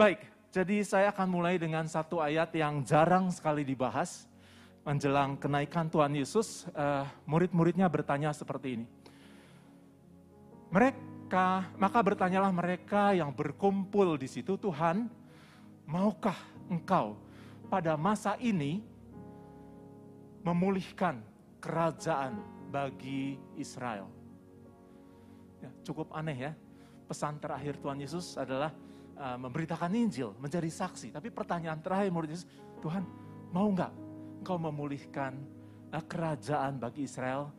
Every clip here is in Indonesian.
Baik, jadi saya akan mulai dengan satu ayat yang jarang sekali dibahas. Menjelang kenaikan Tuhan Yesus, uh, murid-muridnya bertanya seperti ini. Mereka, maka bertanyalah mereka yang berkumpul di situ, Tuhan, maukah engkau pada masa ini memulihkan kerajaan bagi Israel? Ya, cukup aneh ya, pesan terakhir Tuhan Yesus adalah uh, memberitakan Injil, menjadi saksi. Tapi pertanyaan terakhir murid Yesus, Tuhan mau nggak engkau memulihkan uh, kerajaan bagi Israel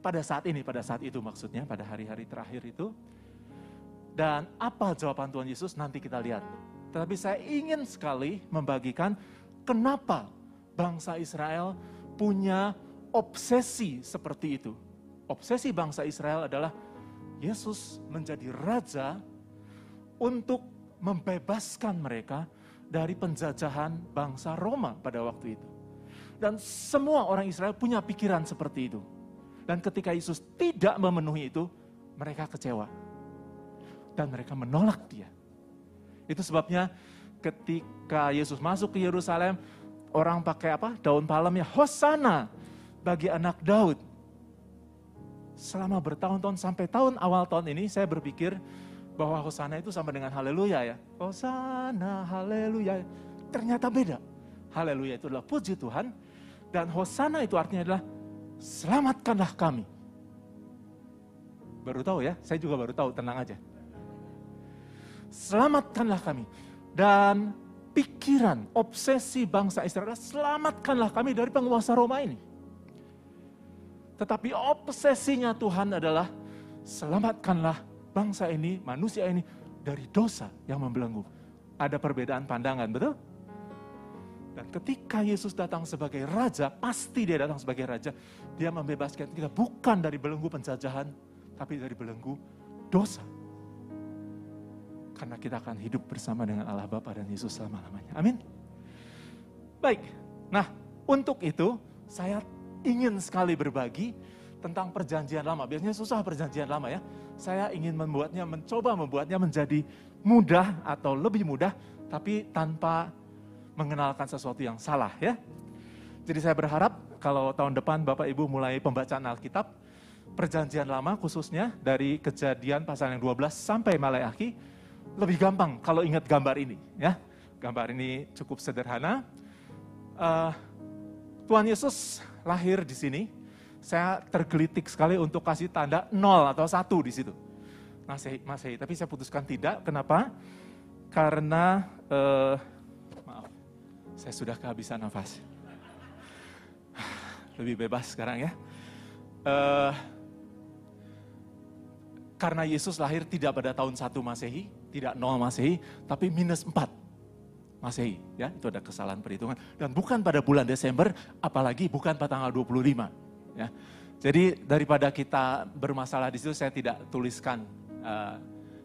pada saat ini, pada saat itu maksudnya, pada hari-hari terakhir itu. Dan apa jawaban Tuhan Yesus nanti kita lihat. Tetapi saya ingin sekali membagikan kenapa bangsa Israel punya obsesi seperti itu. Obsesi bangsa Israel adalah Yesus menjadi raja untuk membebaskan mereka dari penjajahan bangsa Roma pada waktu itu. Dan semua orang Israel punya pikiran seperti itu. Dan ketika Yesus tidak memenuhi itu, mereka kecewa. Dan mereka menolak dia. Itu sebabnya ketika Yesus masuk ke Yerusalem, orang pakai apa? Daun palem ya, Hosana bagi anak Daud selama bertahun-tahun sampai tahun awal tahun ini saya berpikir bahwa Hosana itu sama dengan haleluya ya. Hosana, haleluya. Ternyata beda. Haleluya itu adalah puji Tuhan. Dan Hosana itu artinya adalah selamatkanlah kami. Baru tahu ya, saya juga baru tahu, tenang aja. Selamatkanlah kami. Dan pikiran, obsesi bangsa Israel, selamatkanlah kami dari penguasa Roma ini. Tetapi obsesinya Tuhan adalah selamatkanlah bangsa ini, manusia ini dari dosa yang membelenggu. Ada perbedaan pandangan, betul? Dan ketika Yesus datang sebagai raja, pasti dia datang sebagai raja. Dia membebaskan kita bukan dari belenggu penjajahan, tapi dari belenggu dosa. Karena kita akan hidup bersama dengan Allah Bapa dan Yesus selama-lamanya. Amin. Baik, nah untuk itu saya ingin sekali berbagi tentang perjanjian lama. Biasanya susah perjanjian lama ya. Saya ingin membuatnya, mencoba membuatnya menjadi mudah atau lebih mudah, tapi tanpa mengenalkan sesuatu yang salah ya. Jadi saya berharap kalau tahun depan Bapak Ibu mulai pembacaan Alkitab, perjanjian lama khususnya dari kejadian pasal yang 12 sampai Maleakhi, lebih gampang kalau ingat gambar ini ya. Gambar ini cukup sederhana. Uh, Tuhan Yesus lahir di sini, saya tergelitik sekali untuk kasih tanda nol atau satu di situ. Masih, masih. Tapi saya putuskan tidak. Kenapa? Karena, uh, maaf, saya sudah kehabisan nafas. Lebih bebas sekarang ya. Uh, karena Yesus lahir tidak pada tahun 1 Masehi, tidak nol Masehi, tapi minus 4. Masehi, ya itu ada kesalahan perhitungan dan bukan pada bulan Desember, apalagi bukan pada tanggal 25, ya. Jadi daripada kita bermasalah di situ, saya tidak tuliskan uh,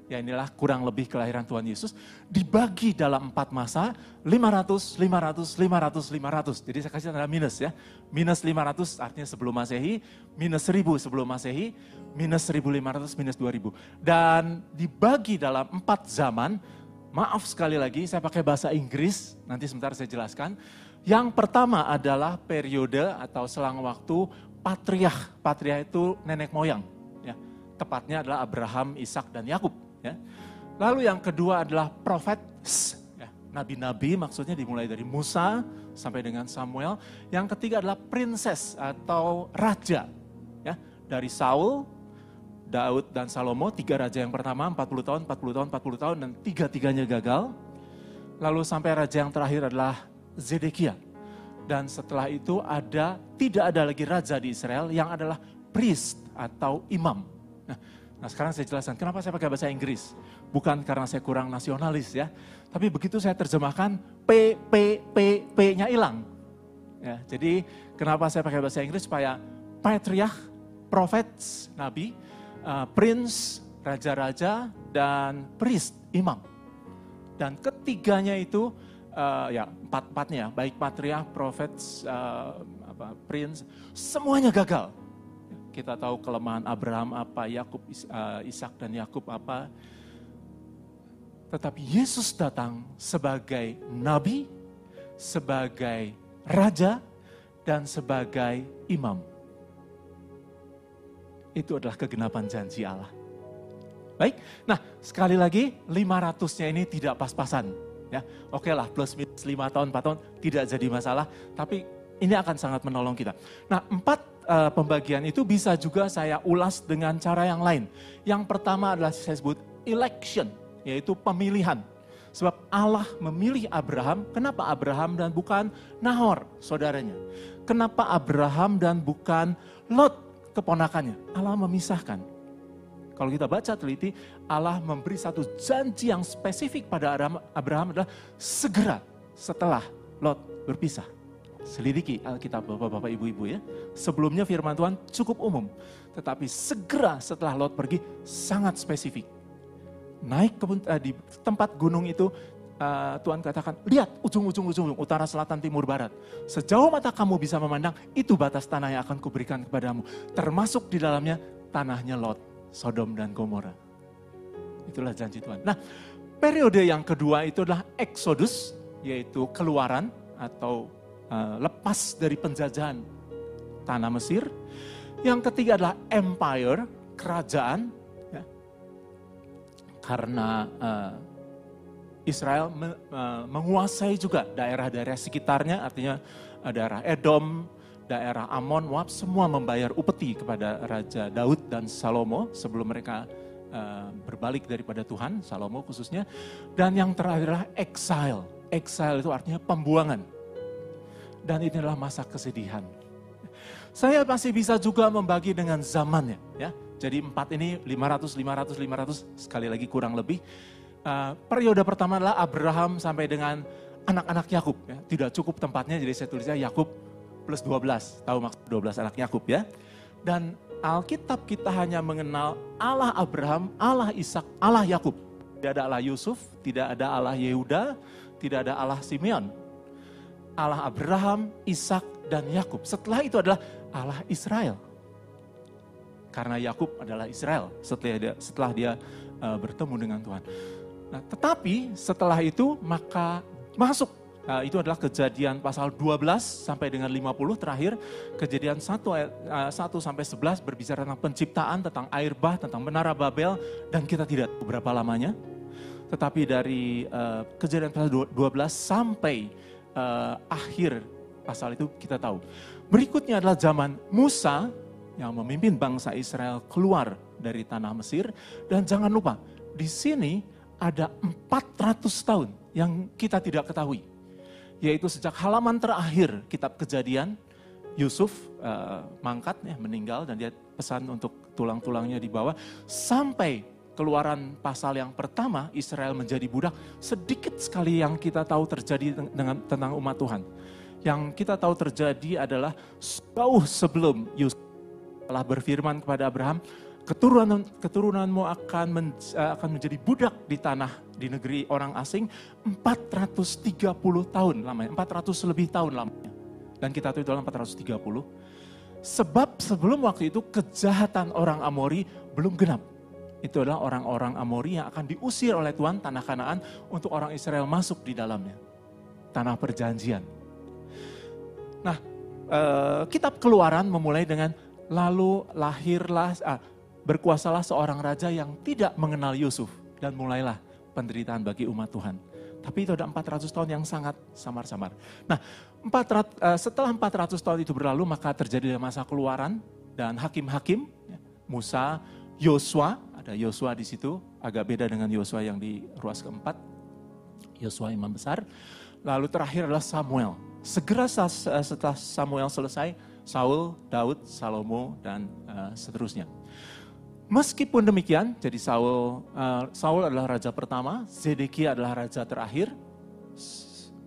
ya inilah kurang lebih kelahiran Tuhan Yesus dibagi dalam empat masa 500, 500, 500, 500. Jadi saya kasih tanda minus ya. Minus 500 artinya sebelum Masehi, minus 1000 sebelum Masehi, minus 1500, minus 2000. Dan dibagi dalam empat zaman Maaf sekali lagi, saya pakai bahasa Inggris, nanti sebentar saya jelaskan. Yang pertama adalah periode atau selang waktu patriarch. Patriarch itu nenek moyang. Ya. Tepatnya adalah Abraham, Ishak, dan Yakub. Ya. Lalu yang kedua adalah prophet, ya. nabi-nabi maksudnya dimulai dari Musa sampai dengan Samuel. Yang ketiga adalah princess atau raja. Ya. Dari Saul, Daud dan Salomo, tiga raja yang pertama 40 tahun, 40 tahun, 40 tahun, dan tiga-tiganya gagal. Lalu sampai raja yang terakhir adalah Zedekia. Dan setelah itu ada, tidak ada lagi raja di Israel yang adalah priest atau imam. Nah, nah sekarang saya jelaskan kenapa saya pakai bahasa Inggris. Bukan karena saya kurang nasionalis ya. Tapi begitu saya terjemahkan, P, P, P, P-nya hilang. Ya, jadi kenapa saya pakai bahasa Inggris supaya patriarch, prophets, nabi, uh, prince, raja-raja, dan priest, imam. Dan ketiganya itu, uh, ya empat-empatnya, baik patriarch, prophet, uh, apa, prince, semuanya gagal. Kita tahu kelemahan Abraham apa, Yakub, uh, Ishak dan Yakub apa. Tetapi Yesus datang sebagai nabi, sebagai raja, dan sebagai imam. Itu adalah kegenapan janji Allah. Baik, nah sekali lagi 500-nya ini tidak pas-pasan. Ya, oke lah plus minus 5 tahun, 4 tahun tidak jadi masalah, tapi ini akan sangat menolong kita. Nah, empat uh, pembagian itu bisa juga saya ulas dengan cara yang lain. Yang pertama adalah saya sebut election, yaitu pemilihan. Sebab Allah memilih Abraham, kenapa Abraham dan bukan Nahor, saudaranya? Kenapa Abraham dan bukan Lot, keponakannya? Allah memisahkan. Kalau kita baca teliti, Allah memberi satu janji yang spesifik pada Abraham adalah segera setelah Lot berpisah. Selidiki Alkitab Bapak-Bapak Ibu-Ibu ya. Sebelumnya firman Tuhan cukup umum. Tetapi segera setelah Lot pergi sangat spesifik. Naik ke uh, di tempat gunung itu uh, Tuhan katakan, lihat ujung-ujung ujung utara, selatan, timur, barat. Sejauh mata kamu bisa memandang, itu batas tanah yang akan kuberikan kepadamu. Termasuk di dalamnya tanahnya Lot. Sodom dan Gomora. Itulah janji Tuhan. Nah, periode yang kedua itu adalah Exodus, yaitu keluaran atau uh, lepas dari penjajahan tanah Mesir. Yang ketiga adalah empire, kerajaan, ya. karena uh, Israel me, uh, menguasai juga daerah-daerah sekitarnya, artinya daerah Edom, daerah Amon, Moab semua membayar upeti kepada Raja Daud dan Salomo sebelum mereka uh, berbalik daripada Tuhan, Salomo khususnya. Dan yang terakhir adalah exile. Exile itu artinya pembuangan. Dan ini adalah masa kesedihan. Saya masih bisa juga membagi dengan zamannya. ya. Jadi empat ini 500, 500, 500, sekali lagi kurang lebih. Uh, periode pertama adalah Abraham sampai dengan anak-anak Yakub. Ya. Tidak cukup tempatnya, jadi saya tulisnya Yakub plus 12. Tahu maksud 12 anak Yakub ya. Dan Alkitab kita hanya mengenal Allah Abraham, Allah Ishak, Allah Yakub. Tidak ada Allah Yusuf, tidak ada Allah Yehuda, tidak ada Allah Simeon. Allah Abraham, Ishak, dan Yakub. Setelah itu adalah Allah Israel. Karena Yakub adalah Israel setelah dia, setelah dia uh, bertemu dengan Tuhan. Nah, tetapi setelah itu maka masuk Uh, itu adalah kejadian pasal 12 sampai dengan 50 terakhir. Kejadian 1, uh, 1 sampai 11 berbicara tentang penciptaan, tentang air bah, tentang menara Babel. Dan kita tidak tahu berapa lamanya. Tetapi dari uh, kejadian pasal 12 sampai uh, akhir pasal itu kita tahu. Berikutnya adalah zaman Musa yang memimpin bangsa Israel keluar dari tanah Mesir. Dan jangan lupa, di sini ada 400 tahun yang kita tidak ketahui yaitu sejak halaman terakhir kitab kejadian, Yusuf uh, mangkat ya meninggal dan dia pesan untuk tulang-tulangnya dibawa sampai keluaran pasal yang pertama Israel menjadi budak sedikit sekali yang kita tahu terjadi dengan tentang umat Tuhan. Yang kita tahu terjadi adalah jauh sebelum Yusuf telah berfirman kepada Abraham, keturunan keturunanmu akan men, eh, akan menjadi budak di tanah di negeri orang asing 430 tahun lamanya, 400 lebih tahun lamanya. Dan kita tahu itu dalam 430. Sebab sebelum waktu itu kejahatan orang Amori belum genap. Itu adalah orang-orang Amori yang akan diusir oleh Tuhan tanah Kanaan untuk orang Israel masuk di dalamnya. Tanah perjanjian. Nah, eh, kitab keluaran memulai dengan lalu lahirlah, ah, berkuasalah seorang raja yang tidak mengenal Yusuf dan mulailah penderitaan bagi umat Tuhan. Tapi itu ada 400 tahun yang sangat samar-samar. Nah, 400, uh, eh, setelah 400 tahun itu berlalu maka terjadi masa keluaran dan hakim-hakim, ya, Musa, Yosua, ada Yosua di situ, agak beda dengan Yosua yang di ruas keempat. Yosua imam besar. Lalu terakhir adalah Samuel. Segera eh, setelah Samuel selesai, Saul, Daud, Salomo, dan uh, seterusnya. Meskipun demikian, jadi Saul uh, Saul adalah raja pertama, Zedekia adalah raja terakhir.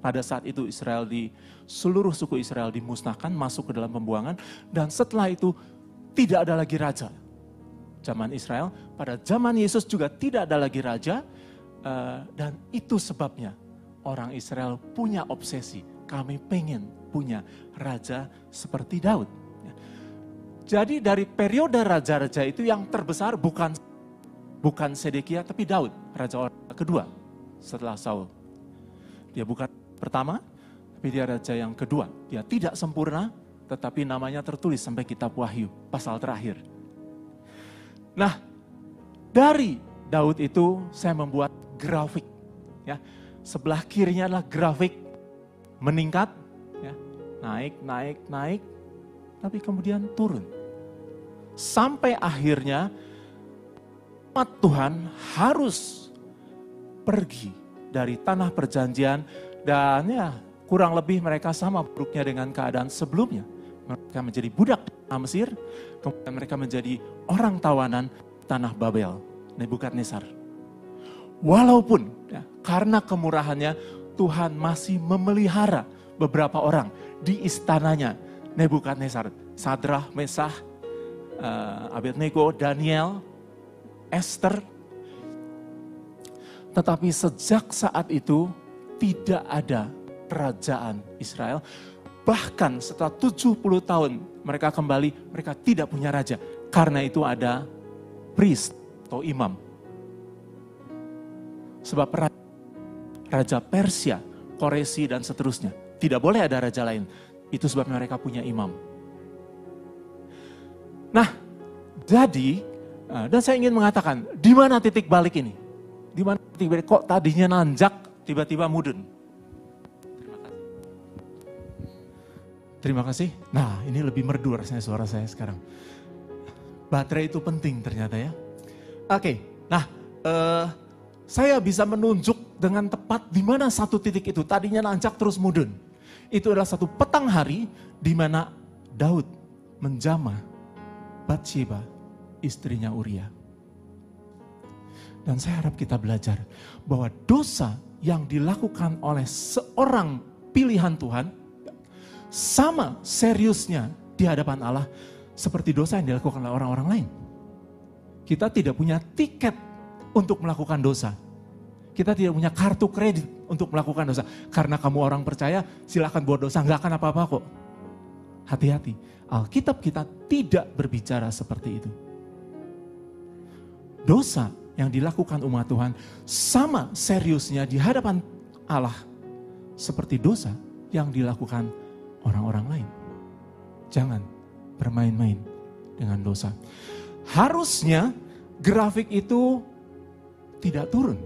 Pada saat itu Israel di seluruh suku Israel dimusnahkan, masuk ke dalam pembuangan dan setelah itu tidak ada lagi raja. Zaman Israel, pada zaman Yesus juga tidak ada lagi raja uh, dan itu sebabnya orang Israel punya obsesi. Kami pengen punya raja seperti Daud. Jadi dari periode raja-raja itu yang terbesar bukan bukan Sedekia tapi Daud, raja kedua. setelah Saul. Dia bukan pertama, tapi dia raja yang kedua. Dia tidak sempurna, tetapi namanya tertulis sampai kitab Wahyu, pasal terakhir. Nah, dari Daud itu saya membuat grafik. Ya, sebelah kirinya adalah grafik meningkat, ya, naik, naik, naik, tapi kemudian turun. Sampai akhirnya umat Tuhan harus pergi dari tanah perjanjian dan ya kurang lebih mereka sama buruknya dengan keadaan sebelumnya. Mereka menjadi budak tanah Mesir, kemudian mereka menjadi orang tawanan tanah Babel, Nebukadnezar. Walaupun ya, karena kemurahannya Tuhan masih memelihara beberapa orang di istananya Nebukadnezar, Sadrah, Mesah, uh, Abednego, Daniel, Esther. Tetapi sejak saat itu tidak ada kerajaan Israel. Bahkan setelah 70 tahun mereka kembali, mereka tidak punya raja. Karena itu ada priest atau imam. Sebab raja Persia, Koresi dan seterusnya. Tidak boleh ada raja lain. Itu sebab mereka punya imam. Nah, jadi eh, dan saya ingin mengatakan, di mana titik balik ini? Di mana titik balik? Kok tadinya nanjak, tiba-tiba mudun? Terima kasih. Nah, ini lebih merdu rasanya suara saya sekarang. Baterai itu penting ternyata ya. Oke, nah uh, saya bisa menunjuk dengan tepat di mana satu titik itu. Tadinya nancak terus mudun. Itu adalah satu petang hari di mana Daud menjamah Bathsheba, istrinya Uria. Dan saya harap kita belajar bahwa dosa yang dilakukan oleh seorang pilihan Tuhan sama seriusnya di hadapan Allah seperti dosa yang dilakukan oleh orang-orang lain. Kita tidak punya tiket untuk melakukan dosa. Kita tidak punya kartu kredit untuk melakukan dosa. Karena kamu orang percaya, silahkan buat dosa, nggak akan apa-apa kok. Hati-hati, Alkitab kita tidak berbicara seperti itu. Dosa yang dilakukan umat Tuhan sama seriusnya di hadapan Allah seperti dosa yang dilakukan orang-orang lain. Jangan bermain-main dengan dosa. Harusnya grafik itu tidak turun.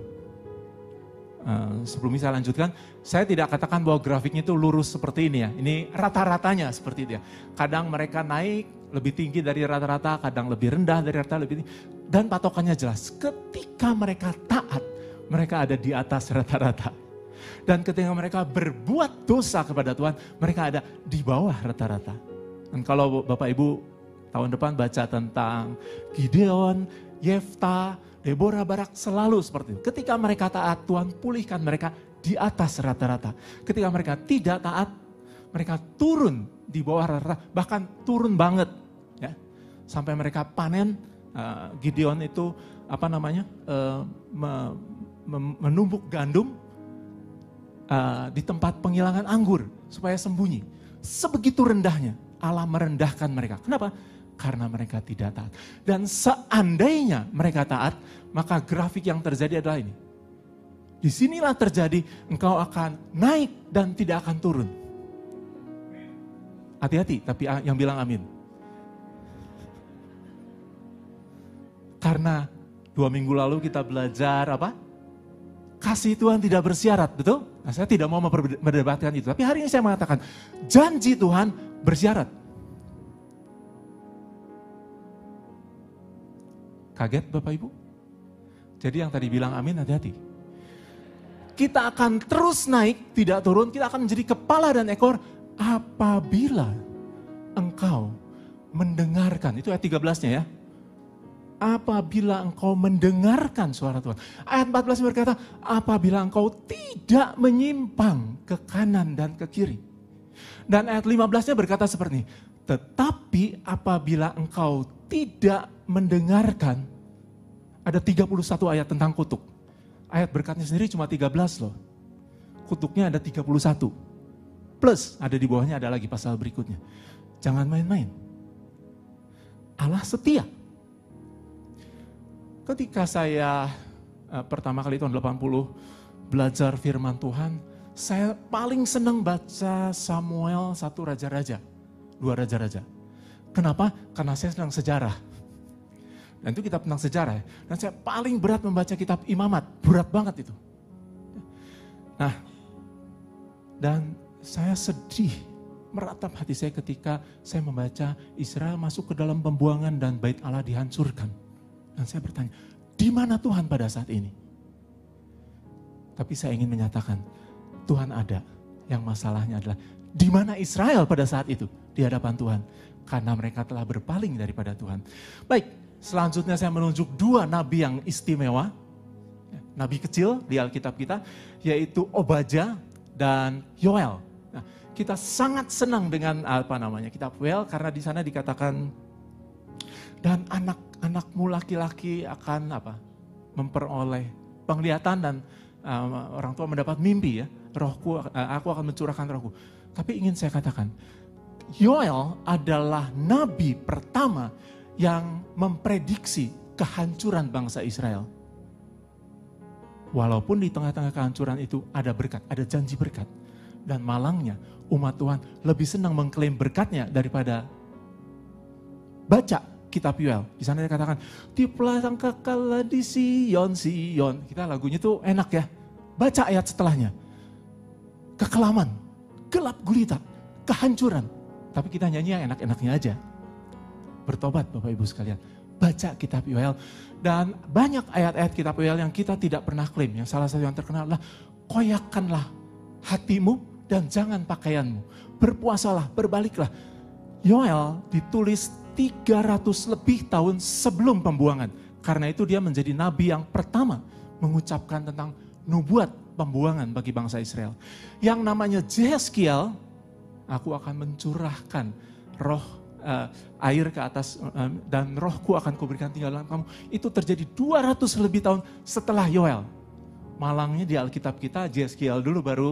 Uh, sebelum saya lanjutkan, saya tidak katakan bahwa grafiknya itu lurus seperti ini ya. Ini rata-ratanya seperti itu ya. Kadang mereka naik lebih tinggi dari rata-rata, kadang lebih rendah dari rata lebih tinggi. Dan patokannya jelas, ketika mereka taat, mereka ada di atas rata-rata. Dan ketika mereka berbuat dosa kepada Tuhan, mereka ada di bawah rata-rata. Dan kalau Bapak Ibu tahun depan baca tentang Gideon, Yefta, Deborah Barak selalu seperti itu. Ketika mereka taat, Tuhan pulihkan mereka di atas rata-rata. Ketika mereka tidak taat, mereka turun di bawah rata-rata, bahkan turun banget. ya Sampai mereka panen, uh, Gideon itu apa namanya, uh, me, me, menumbuk gandum, uh, di tempat penghilangan anggur supaya sembunyi. Sebegitu rendahnya Allah merendahkan mereka. Kenapa? Karena mereka tidak taat. Dan seandainya mereka taat, maka grafik yang terjadi adalah ini. Di sinilah terjadi engkau akan naik dan tidak akan turun. Hati-hati, tapi yang bilang amin. Karena dua minggu lalu kita belajar apa? kasih Tuhan tidak bersyarat, betul? Nah, saya tidak mau memperdebatkan itu. Tapi hari ini saya mengatakan, janji Tuhan bersyarat. Kaget Bapak Ibu? Jadi yang tadi bilang amin hati-hati. Kita akan terus naik, tidak turun. Kita akan menjadi kepala dan ekor apabila engkau mendengarkan. Itu ayat 13-nya ya apabila engkau mendengarkan suara Tuhan. Ayat 14 berkata, apabila engkau tidak menyimpang ke kanan dan ke kiri. Dan ayat 15-nya berkata seperti ini, tetapi apabila engkau tidak mendengarkan, ada 31 ayat tentang kutuk. Ayat berkatnya sendiri cuma 13 loh. Kutuknya ada 31. Plus ada di bawahnya ada lagi pasal berikutnya. Jangan main-main. Allah setia Ketika saya uh, pertama kali tahun 80 belajar firman Tuhan, saya paling senang baca Samuel satu raja-raja, dua raja-raja. Kenapa? Karena saya senang sejarah. Dan itu kitab tentang sejarah. Ya. Dan saya paling berat membaca kitab imamat. Berat banget itu. Nah, dan saya sedih meratap hati saya ketika saya membaca Israel masuk ke dalam pembuangan dan bait Allah dihancurkan. Dan saya bertanya, di mana Tuhan pada saat ini? Tapi saya ingin menyatakan, Tuhan ada. Yang masalahnya adalah, di mana Israel pada saat itu? Di hadapan Tuhan. Karena mereka telah berpaling daripada Tuhan. Baik, Selanjutnya saya menunjuk dua nabi yang istimewa. Nabi kecil di Alkitab kita, yaitu Obaja dan Yoel. Nah, kita sangat senang dengan apa namanya kitab Yoel karena di sana dikatakan dan anak-anakmu laki-laki akan apa memperoleh penglihatan dan uh, orang tua mendapat mimpi ya rohku uh, aku akan mencurahkan rohku tapi ingin saya katakan Yoel adalah nabi pertama yang memprediksi kehancuran bangsa Israel. Walaupun di tengah-tengah kehancuran itu ada berkat, ada janji berkat. Dan malangnya umat Tuhan lebih senang mengklaim berkatnya daripada baca kitab Yoel. Di sana dikatakan, tiuplah sang kekal di Sion, Sion. Kita lagunya tuh enak ya. Baca ayat setelahnya. Kekelaman, gelap gulita, kehancuran. Tapi kita nyanyi yang enak-enaknya aja bertobat Bapak Ibu sekalian. Baca kitab Yoel. Dan banyak ayat-ayat kitab Yoel yang kita tidak pernah klaim. Yang salah satu yang terkenal adalah koyakanlah hatimu dan jangan pakaianmu. Berpuasalah, berbaliklah. Yoel ditulis 300 lebih tahun sebelum pembuangan. Karena itu dia menjadi nabi yang pertama mengucapkan tentang nubuat pembuangan bagi bangsa Israel. Yang namanya Jeskiel, aku akan mencurahkan roh uh, air ke atas uh, dan rohku akan kuberikan tinggal dalam kamu. Itu terjadi 200 lebih tahun setelah Yoel. Malangnya di Alkitab kita Jeskiel dulu baru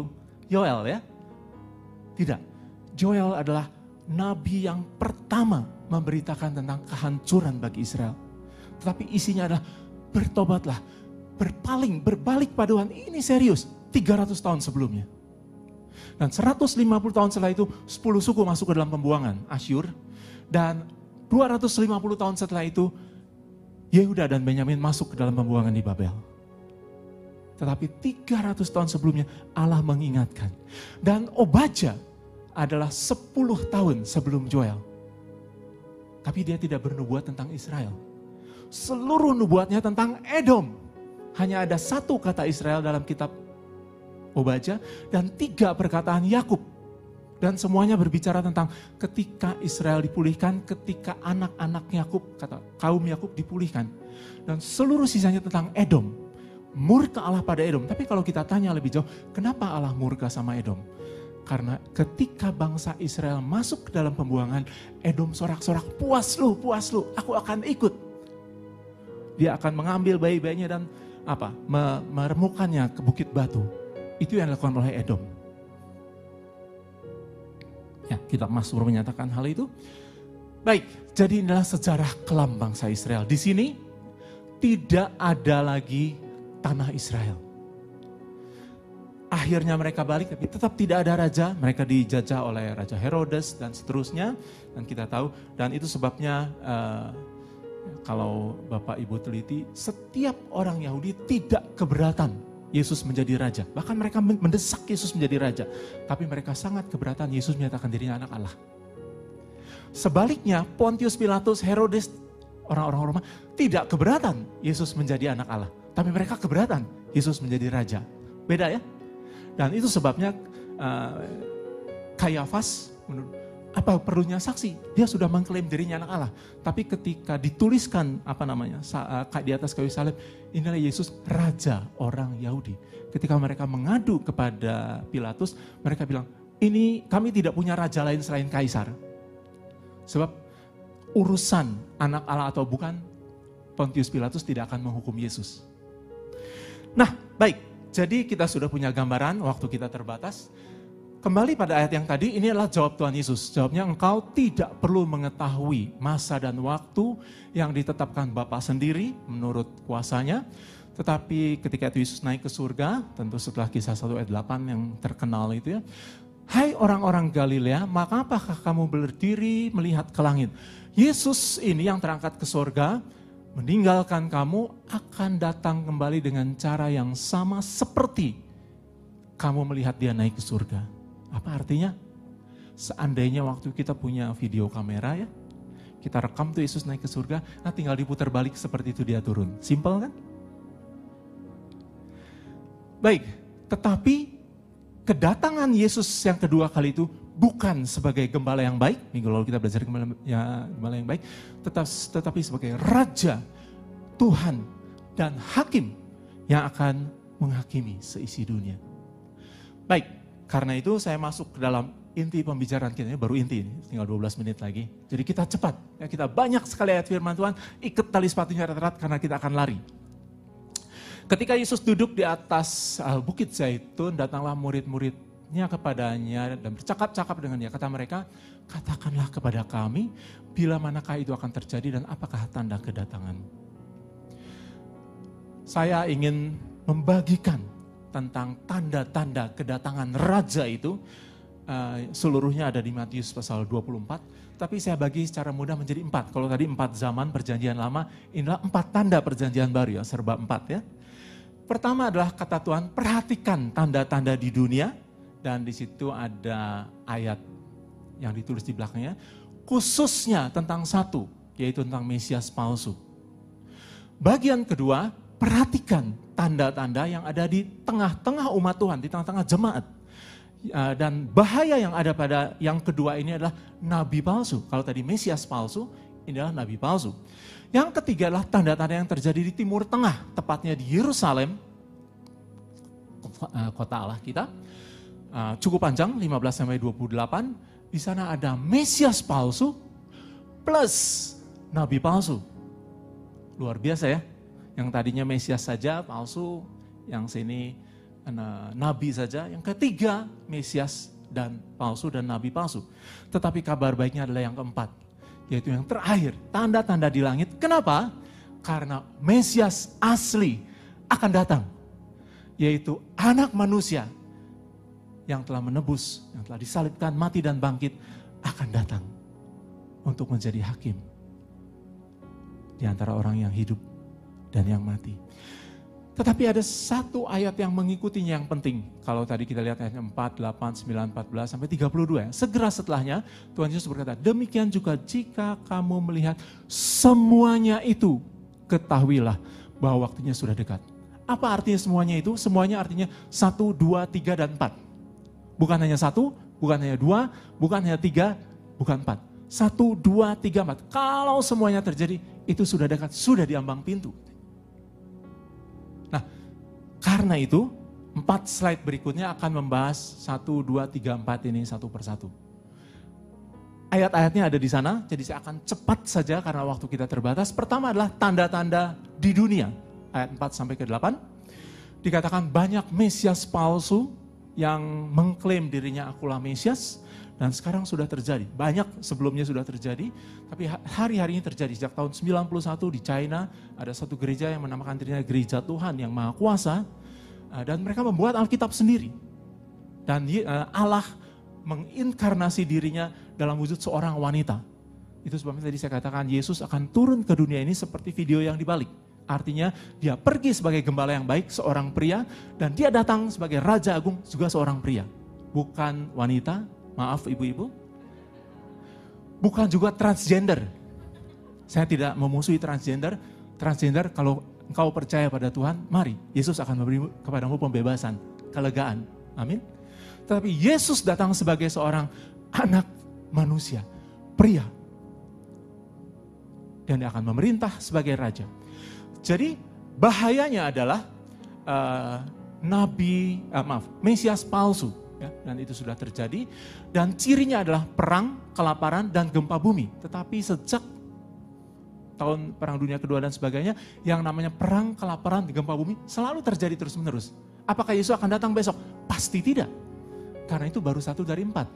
Yoel ya. Tidak. Joel adalah nabi yang pertama memberitakan tentang kehancuran bagi Israel. Tetapi isinya adalah bertobatlah, berpaling, berbalik pada Tuhan. Ini serius, 300 tahun sebelumnya. Dan 150 tahun setelah itu 10 suku masuk ke dalam pembuangan. Asyur, dan 250 tahun setelah itu, Yehuda dan Benyamin masuk ke dalam pembuangan di Babel. Tetapi 300 tahun sebelumnya Allah mengingatkan. Dan Obaja adalah 10 tahun sebelum Joel. Tapi dia tidak bernubuat tentang Israel. Seluruh nubuatnya tentang Edom. Hanya ada satu kata Israel dalam kitab Obaja dan tiga perkataan Yakub dan semuanya berbicara tentang ketika Israel dipulihkan, ketika anak-anak Yakub, kata kaum Yakub dipulihkan. Dan seluruh sisanya tentang Edom. Murka Allah pada Edom. Tapi kalau kita tanya lebih jauh, kenapa Allah murka sama Edom? Karena ketika bangsa Israel masuk ke dalam pembuangan, Edom sorak-sorak, puas lu, puas lu, aku akan ikut. Dia akan mengambil bayi-bayinya dan apa meremukannya ke bukit batu. Itu yang dilakukan oleh Edom. Ya, kitab Mazmur menyatakan hal itu. Baik, jadi inilah sejarah kelam bangsa Israel. Di sini tidak ada lagi tanah Israel. Akhirnya mereka balik, tapi tetap tidak ada raja. Mereka dijajah oleh Raja Herodes dan seterusnya. Dan kita tahu, dan itu sebabnya uh, kalau Bapak Ibu teliti, setiap orang Yahudi tidak keberatan Yesus menjadi raja. Bahkan mereka mendesak Yesus menjadi raja. Tapi mereka sangat keberatan Yesus menyatakan dirinya anak Allah. Sebaliknya Pontius Pilatus, Herodes, orang-orang Roma tidak keberatan Yesus menjadi anak Allah. Tapi mereka keberatan Yesus menjadi raja. Beda ya? Dan itu sebabnya uh, Kayafas apa perlunya saksi? Dia sudah mengklaim dirinya anak Allah. Tapi ketika dituliskan apa namanya eh, di atas kayu salib, inilah Yesus raja orang Yahudi. Ketika mereka mengadu kepada Pilatus, mereka bilang, ini kami tidak punya raja lain selain kaisar. Sebab urusan anak Allah atau bukan, Pontius Pilatus tidak akan menghukum Yesus. Nah, baik. Jadi kita sudah punya gambaran, waktu kita terbatas. Kembali pada ayat yang tadi, ini adalah jawab Tuhan Yesus. Jawabnya engkau tidak perlu mengetahui masa dan waktu yang ditetapkan Bapa sendiri menurut kuasanya. Tetapi ketika itu Yesus naik ke surga, tentu setelah kisah 1 ayat 8 yang terkenal itu ya, Hai orang-orang Galilea, maka apakah kamu berdiri melihat ke langit? Yesus ini yang terangkat ke surga, meninggalkan kamu akan datang kembali dengan cara yang sama seperti kamu melihat dia naik ke surga. Apa artinya? Seandainya waktu kita punya video kamera ya, kita rekam tuh Yesus naik ke surga, nah tinggal diputar balik seperti itu dia turun. Simple kan? Baik, tetapi kedatangan Yesus yang kedua kali itu bukan sebagai gembala yang baik, minggu lalu kita belajar gembala, ya, gembala yang baik, tetap, tetapi sebagai Raja, Tuhan, dan Hakim yang akan menghakimi seisi dunia. Baik, karena itu saya masuk ke dalam inti pembicaraan kita, ini baru inti ini, tinggal 12 menit lagi. Jadi kita cepat, ya, kita banyak sekali ayat firman Tuhan, ikut tali sepatunya erat-erat karena kita akan lari. Ketika Yesus duduk di atas uh, bukit Zaitun, datanglah murid-muridnya kepadanya dan bercakap-cakap dengan dia. Kata mereka, katakanlah kepada kami, bila manakah itu akan terjadi dan apakah tanda kedatangan. Saya ingin membagikan tentang tanda-tanda kedatangan Raja itu. Uh, seluruhnya ada di Matius pasal 24. Tapi saya bagi secara mudah menjadi empat. Kalau tadi empat zaman perjanjian lama, inilah empat tanda perjanjian baru ya, serba empat ya. Pertama adalah kata Tuhan, perhatikan tanda-tanda di dunia. Dan di situ ada ayat yang ditulis di belakangnya. Khususnya tentang satu, yaitu tentang Mesias palsu. Bagian kedua, perhatikan tanda-tanda yang ada di tengah-tengah umat Tuhan, di tengah-tengah jemaat. Ya, dan bahaya yang ada pada yang kedua ini adalah nabi palsu. Kalau tadi Mesias palsu, ini adalah nabi palsu. Yang ketiga adalah tanda-tanda yang terjadi di Timur Tengah, tepatnya di Yerusalem, eh, kota Allah kita. Eh, cukup panjang, 15 sampai 28. Di sana ada Mesias palsu plus nabi palsu. Luar biasa ya. Yang tadinya Mesias saja palsu, yang sini eh, nabi saja. Yang ketiga Mesias dan palsu dan nabi palsu. Tetapi kabar baiknya adalah yang keempat yaitu yang terakhir, tanda-tanda di langit. Kenapa? Karena Mesias asli akan datang, yaitu anak manusia yang telah menebus, yang telah disalibkan, mati dan bangkit, akan datang untuk menjadi hakim di antara orang yang hidup dan yang mati. Tetapi ada satu ayat yang mengikutinya yang penting. Kalau tadi kita lihat ayatnya 4, 8, 9, 14 sampai 32 ya. Segera setelahnya Tuhan Yesus berkata, demikian juga jika kamu melihat semuanya itu, ketahuilah bahwa waktunya sudah dekat. Apa artinya semuanya itu? Semuanya artinya satu, dua, tiga, dan empat. Bukan hanya satu, bukan hanya dua, bukan hanya tiga, bukan empat. Satu, dua, tiga, empat. Kalau semuanya terjadi, itu sudah dekat, sudah diambang pintu. Karena itu, empat slide berikutnya akan membahas satu, dua, tiga, empat ini satu persatu. Ayat-ayatnya ada di sana, jadi saya akan cepat saja karena waktu kita terbatas. Pertama adalah tanda-tanda di dunia. Ayat 4 sampai ke 8. Dikatakan banyak mesias palsu yang mengklaim dirinya akulah mesias dan sekarang sudah terjadi. Banyak sebelumnya sudah terjadi, tapi hari-hari ini terjadi. Sejak tahun 91 di China ada satu gereja yang menamakan dirinya gereja Tuhan yang maha kuasa Ah, dan mereka membuat Alkitab sendiri. Dan ah, Allah menginkarnasi dirinya dalam wujud seorang wanita. Itu sebabnya tadi saya katakan Yesus akan turun ke dunia ini seperti video yang dibalik. Artinya dia pergi sebagai gembala yang baik, seorang pria, dan dia datang sebagai Raja Agung juga seorang pria. Bukan wanita, maaf ibu-ibu. Bukan juga transgender. Saya tidak memusuhi transgender. Transgender kalau engkau percaya pada Tuhan, mari Yesus akan memberi kepadamu pembebasan, kelegaan. Amin. Tetapi Yesus datang sebagai seorang anak manusia, pria. Dan dia akan memerintah sebagai raja. Jadi bahayanya adalah uh, nabi, uh, maaf, Mesias palsu. Ya, dan itu sudah terjadi. Dan cirinya adalah perang, kelaparan, dan gempa bumi. Tetapi sejak tahun Perang Dunia Kedua dan sebagainya, yang namanya perang, kelaparan, gempa bumi selalu terjadi terus-menerus. Apakah Yesus akan datang besok? Pasti tidak. Karena itu baru satu dari empat.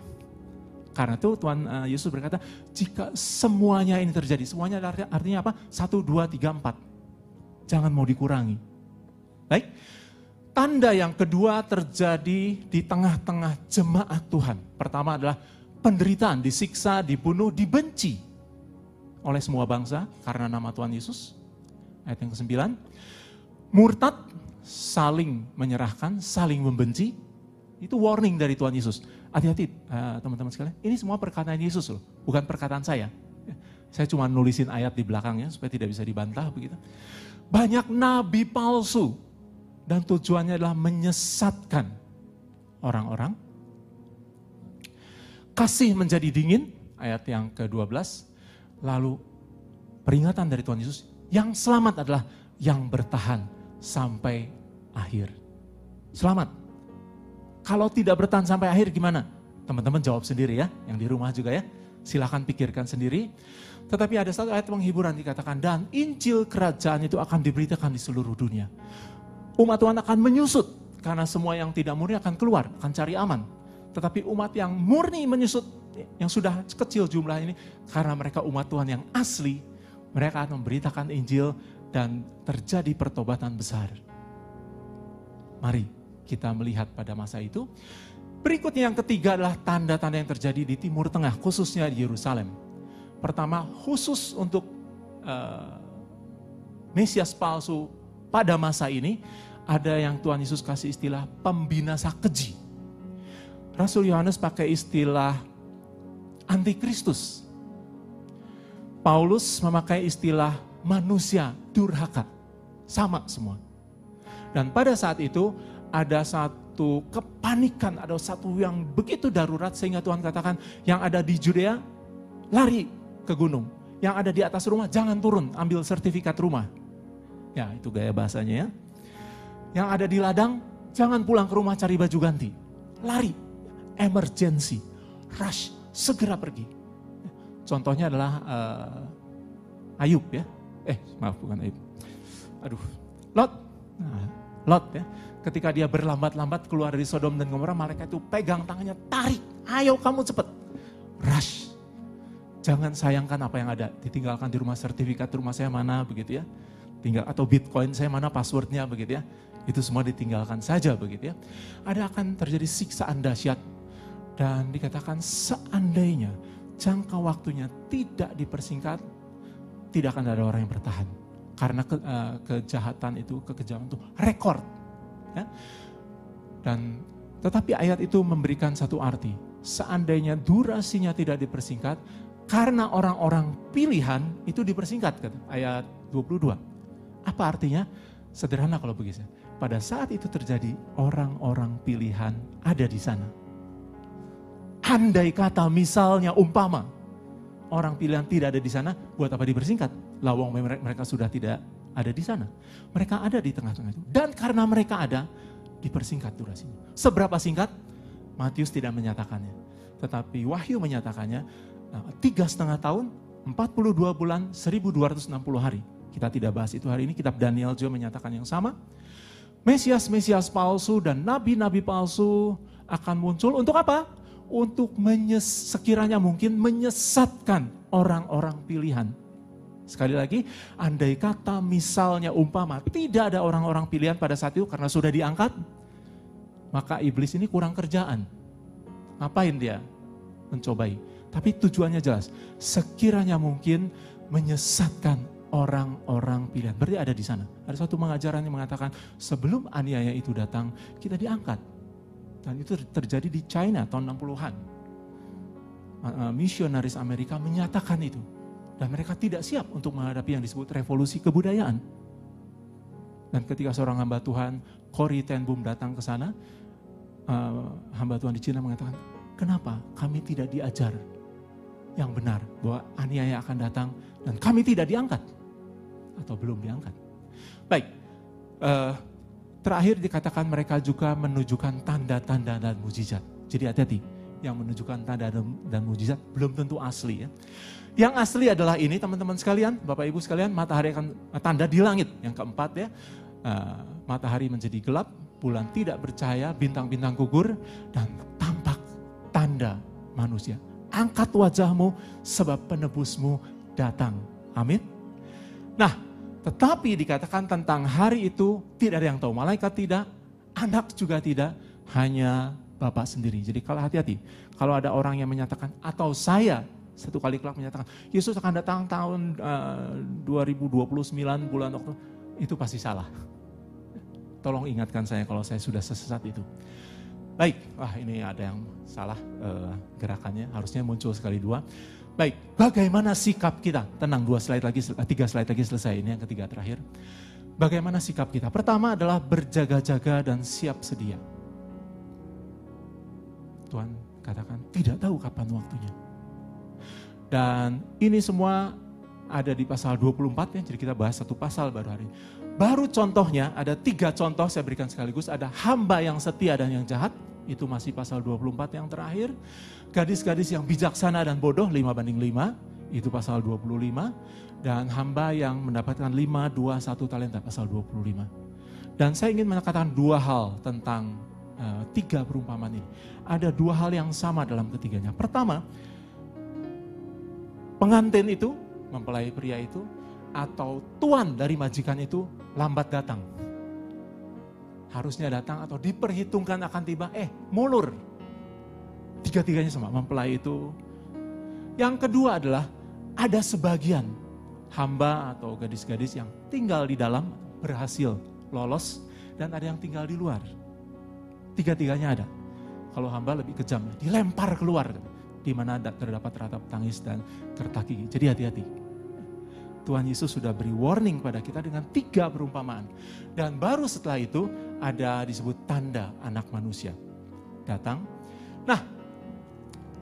Karena itu Tuhan eh, Yesus berkata, jika semuanya ini terjadi, semuanya artinya apa? Satu, dua, tiga, empat. Jangan mau dikurangi. Baik, tanda yang kedua terjadi di tengah-tengah jemaat Tuhan. Pertama adalah penderitaan, disiksa, dibunuh, dibenci oleh semua bangsa karena nama Tuhan Yesus. Ayat yang ke-9. Murtad saling menyerahkan, saling membenci. Itu warning dari Tuhan Yesus. Hati-hati uh, teman-teman sekalian, ini semua perkataan Yesus loh, bukan perkataan saya. Saya cuma nulisin ayat di belakangnya supaya tidak bisa dibantah begitu. Banyak nabi palsu dan tujuannya adalah menyesatkan orang-orang. Kasih menjadi dingin, ayat yang ke-12. Lalu peringatan dari Tuhan Yesus, yang selamat adalah yang bertahan sampai akhir. Selamat. Kalau tidak bertahan sampai akhir gimana? Teman-teman jawab sendiri ya, yang di rumah juga ya. Silahkan pikirkan sendiri. Tetapi ada satu ayat penghiburan dikatakan, dan Injil kerajaan itu akan diberitakan di seluruh dunia. Umat Tuhan akan menyusut, karena semua yang tidak murni akan keluar, akan cari aman. Tetapi umat yang murni menyusut, yang sudah kecil jumlah ini, karena mereka umat Tuhan yang asli, mereka akan memberitakan Injil dan terjadi pertobatan besar. Mari kita melihat pada masa itu. Berikutnya yang ketiga adalah tanda-tanda yang terjadi di Timur Tengah, khususnya di Yerusalem. Pertama, khusus untuk uh, Mesias palsu pada masa ini, ada yang Tuhan Yesus kasih istilah pembinasa keji. Rasul Yohanes pakai istilah antikristus. Paulus memakai istilah manusia durhaka. Sama semua. Dan pada saat itu ada satu kepanikan, ada satu yang begitu darurat sehingga Tuhan katakan yang ada di Judea lari ke gunung. Yang ada di atas rumah jangan turun, ambil sertifikat rumah. Ya itu gaya bahasanya ya. Yang ada di ladang jangan pulang ke rumah cari baju ganti. Lari, emergency, rush, segera pergi. Contohnya adalah uh, Ayub ya. Eh maaf bukan Ayub. Aduh, Lot. Nah, Lot ya. Ketika dia berlambat-lambat keluar dari Sodom dan Gomora, malaikat itu pegang tangannya, tarik. Ayo kamu cepet. Rush, Jangan sayangkan apa yang ada, ditinggalkan di rumah sertifikat rumah saya mana begitu ya. Tinggal atau Bitcoin saya mana passwordnya begitu ya. Itu semua ditinggalkan saja begitu ya. Ada akan terjadi siksaan dahsyat dan dikatakan seandainya jangka waktunya tidak dipersingkat, tidak akan ada orang yang bertahan. Karena ke, uh, kejahatan itu, kekejaman itu rekor. Ya. Dan tetapi ayat itu memberikan satu arti. Seandainya durasinya tidak dipersingkat, karena orang-orang pilihan itu dipersingkat kata ayat 22. Apa artinya? Sederhana kalau begitu. Pada saat itu terjadi orang-orang pilihan ada di sana. Andai kata misalnya umpama orang pilihan tidak ada di sana, buat apa dipersingkat? Lawang mereka sudah tidak ada di sana. Mereka ada di tengah-tengah itu. Dan karena mereka ada, dipersingkat durasinya. Seberapa singkat? Matius tidak menyatakannya. Tetapi Wahyu menyatakannya Nah, tiga setengah tahun, 42 bulan, 1260 hari. Kita tidak bahas itu hari ini, kitab Daniel juga menyatakan yang sama. Mesias-mesias palsu dan nabi-nabi palsu akan muncul untuk apa? Untuk menyes, sekiranya mungkin menyesatkan orang-orang pilihan. Sekali lagi, andai kata misalnya umpama tidak ada orang-orang pilihan pada saat itu karena sudah diangkat, maka iblis ini kurang kerjaan. Ngapain dia? Mencobai tapi tujuannya jelas. Sekiranya mungkin menyesatkan orang-orang pilihan. Berarti ada di sana. Ada satu pengajaran yang mengatakan sebelum aniaya itu datang, kita diangkat. Dan itu terjadi di China tahun 60-an. Misionaris Amerika menyatakan itu. Dan mereka tidak siap untuk menghadapi yang disebut revolusi kebudayaan. Dan ketika seorang hamba Tuhan, Cory Ten Boom datang ke sana, uh, hamba Tuhan di China mengatakan, kenapa kami tidak diajar yang benar bahwa aniaya akan datang dan kami tidak diangkat atau belum diangkat. Baik, uh, terakhir dikatakan mereka juga menunjukkan tanda-tanda dan mujizat. Jadi hati-hati, yang menunjukkan tanda dan mujizat belum tentu asli ya. Yang asli adalah ini teman-teman sekalian, Bapak Ibu sekalian, matahari akan tanda di langit. Yang keempat ya, uh, matahari menjadi gelap, bulan tidak bercahaya, bintang-bintang gugur, dan tampak tanda manusia angkat wajahmu sebab penebusmu datang. Amin. Nah, Tetapi dikatakan tentang hari itu tidak ada yang tahu. Malaikat tidak, anak juga tidak, hanya Bapak sendiri. Jadi kalau hati-hati, kalau ada orang yang menyatakan atau saya satu kali kelak menyatakan Yesus akan datang tahun uh, 2029 bulan Oktober, itu pasti salah. Tolong ingatkan saya kalau saya sudah sesat itu. Baik, wah ini ada yang salah uh, gerakannya, harusnya muncul sekali dua. Baik, bagaimana sikap kita? Tenang, dua slide lagi, tiga slide lagi selesai, ini yang ketiga terakhir. Bagaimana sikap kita? Pertama adalah berjaga-jaga dan siap sedia. Tuhan katakan tidak tahu kapan waktunya. Dan ini semua ada di pasal 24 ya, jadi kita bahas satu pasal baru hari ini. Baru contohnya, ada tiga contoh saya berikan sekaligus, ada hamba yang setia dan yang jahat, itu masih pasal 24 yang terakhir. Gadis-gadis yang bijaksana dan bodoh, 5 banding 5, itu pasal 25. Dan hamba yang mendapatkan 5, 2, 1 talenta, pasal 25. Dan saya ingin mengatakan dua hal tentang uh, tiga perumpamaan ini. Ada dua hal yang sama dalam ketiganya. Pertama, pengantin itu, mempelai pria itu, atau tuan dari majikan itu lambat datang. Harusnya datang atau diperhitungkan akan tiba, eh mulur. Tiga-tiganya sama, mempelai itu. Yang kedua adalah ada sebagian hamba atau gadis-gadis yang tinggal di dalam berhasil lolos dan ada yang tinggal di luar. Tiga-tiganya ada. Kalau hamba lebih kejam, dilempar keluar di mana terdapat ratap tangis dan tertaki. Jadi hati-hati. Tuhan Yesus sudah beri warning pada kita dengan tiga perumpamaan. Dan baru setelah itu ada disebut tanda anak manusia. Datang. Nah,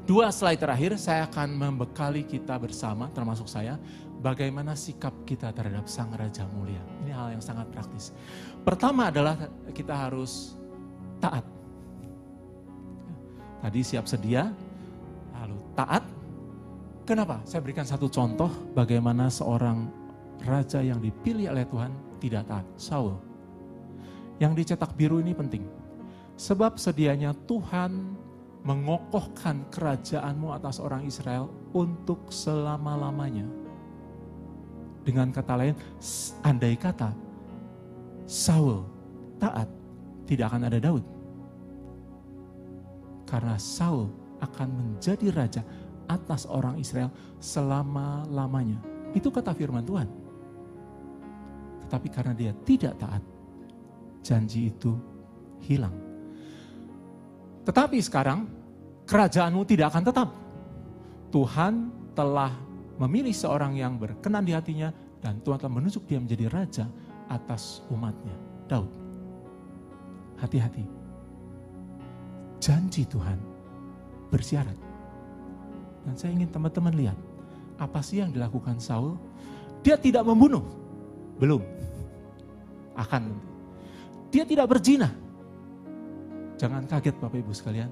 dua slide terakhir saya akan membekali kita bersama, termasuk saya, bagaimana sikap kita terhadap Sang Raja Mulia. Ini hal yang sangat praktis. Pertama adalah kita harus taat. Tadi siap sedia, taat, Kenapa? Saya berikan satu contoh bagaimana seorang raja yang dipilih oleh Tuhan tidak taat. Saul. Yang dicetak biru ini penting. Sebab sedianya Tuhan mengokohkan kerajaanmu atas orang Israel untuk selama-lamanya. Dengan kata lain, andai kata Saul taat, tidak akan ada Daud. Karena Saul akan menjadi raja atas orang Israel selama-lamanya. Itu kata firman Tuhan. Tetapi karena dia tidak taat, janji itu hilang. Tetapi sekarang kerajaanmu tidak akan tetap. Tuhan telah memilih seorang yang berkenan di hatinya dan Tuhan telah menunjuk dia menjadi raja atas umatnya, Daud. Hati-hati. Janji Tuhan bersyarat dan saya ingin teman-teman lihat, apa sih yang dilakukan Saul? Dia tidak membunuh. Belum. Akan. Dia tidak berzina. Jangan kaget Bapak Ibu sekalian.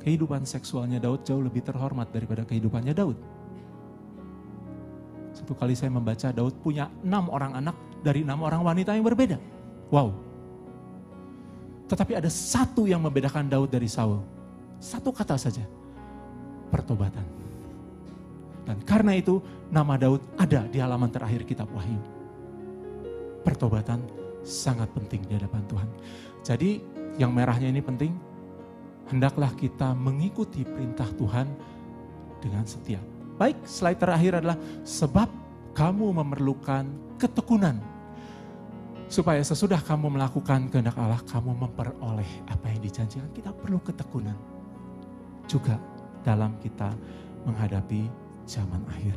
Kehidupan seksualnya Daud jauh lebih terhormat daripada kehidupannya Daud. Satu kali saya membaca Daud punya enam orang anak dari enam orang wanita yang berbeda. Wow. Tetapi ada satu yang membedakan Daud dari Saul. Satu kata saja pertobatan. Dan karena itu nama Daud ada di halaman terakhir kitab Wahyu. Pertobatan sangat penting di hadapan Tuhan. Jadi yang merahnya ini penting, hendaklah kita mengikuti perintah Tuhan dengan setia. Baik, slide terakhir adalah sebab kamu memerlukan ketekunan. Supaya sesudah kamu melakukan kehendak Allah, kamu memperoleh apa yang dijanjikan. Kita perlu ketekunan. Juga dalam kita menghadapi zaman akhir.